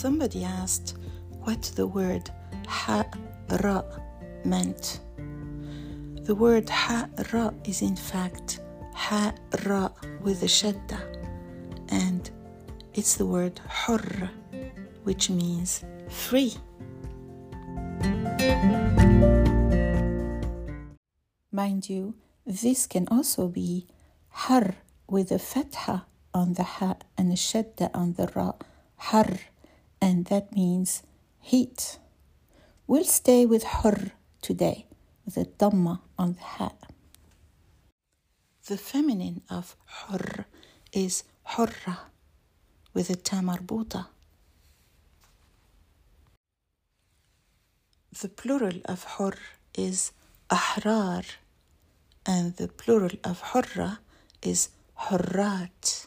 Somebody asked what the word ha ra meant. The word ha ra is in fact ha ra with a shadda, and it's the word hurr, which means free. Mind you, this can also be har with a fatha on the ha and a shadda on the ra, har, and that means heat. We'll stay with hur today, with a dhamma on the ha. The feminine of hur is hurra, with a tamarbuta. The plural of hur is ahrar, and the plural of hurra is hurrat.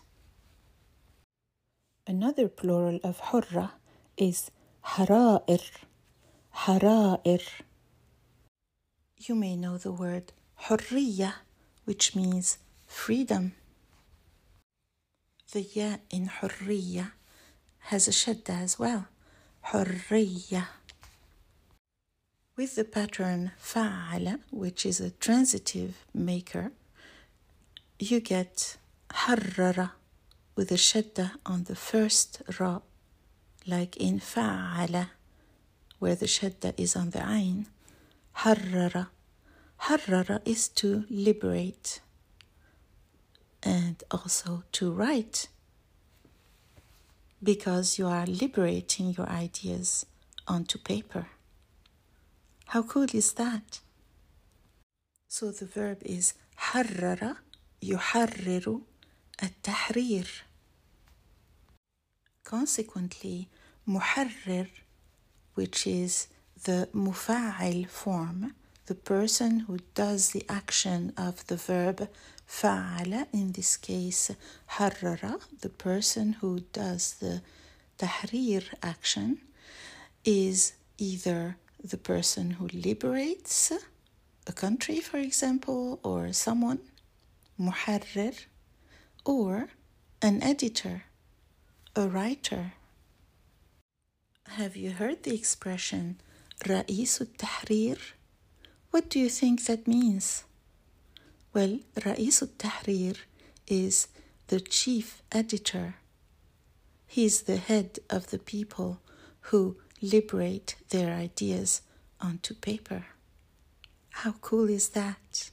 Another plural of hurra is hara'ir. Hara'ir. You may know the word hurriya, which means freedom. The ya in hurriya has a shadda as well. Hurriya. With the pattern fa'ala, which is a transitive maker, you get harrara with a shadda on the first ra, like in fa'ala, where the shadda is on the ain. Harrara. Harrara is to liberate and also to write because you are liberating your ideas onto paper. How cool is that? So the verb is حرر يحرر التحرير. Consequently, muharrir, which is the mufa'il form, the person who does the action of the verb fa'ala, in this case harrara, the person who does the tahrir action, is either the person who liberates a country, for example, or someone, muharrir, or an editor a writer. Have you heard the expression رئيس التحرير? What do you think that means? Well, رئيس التحرير is the chief editor. He is the head of the people who liberate their ideas onto paper. How cool is that?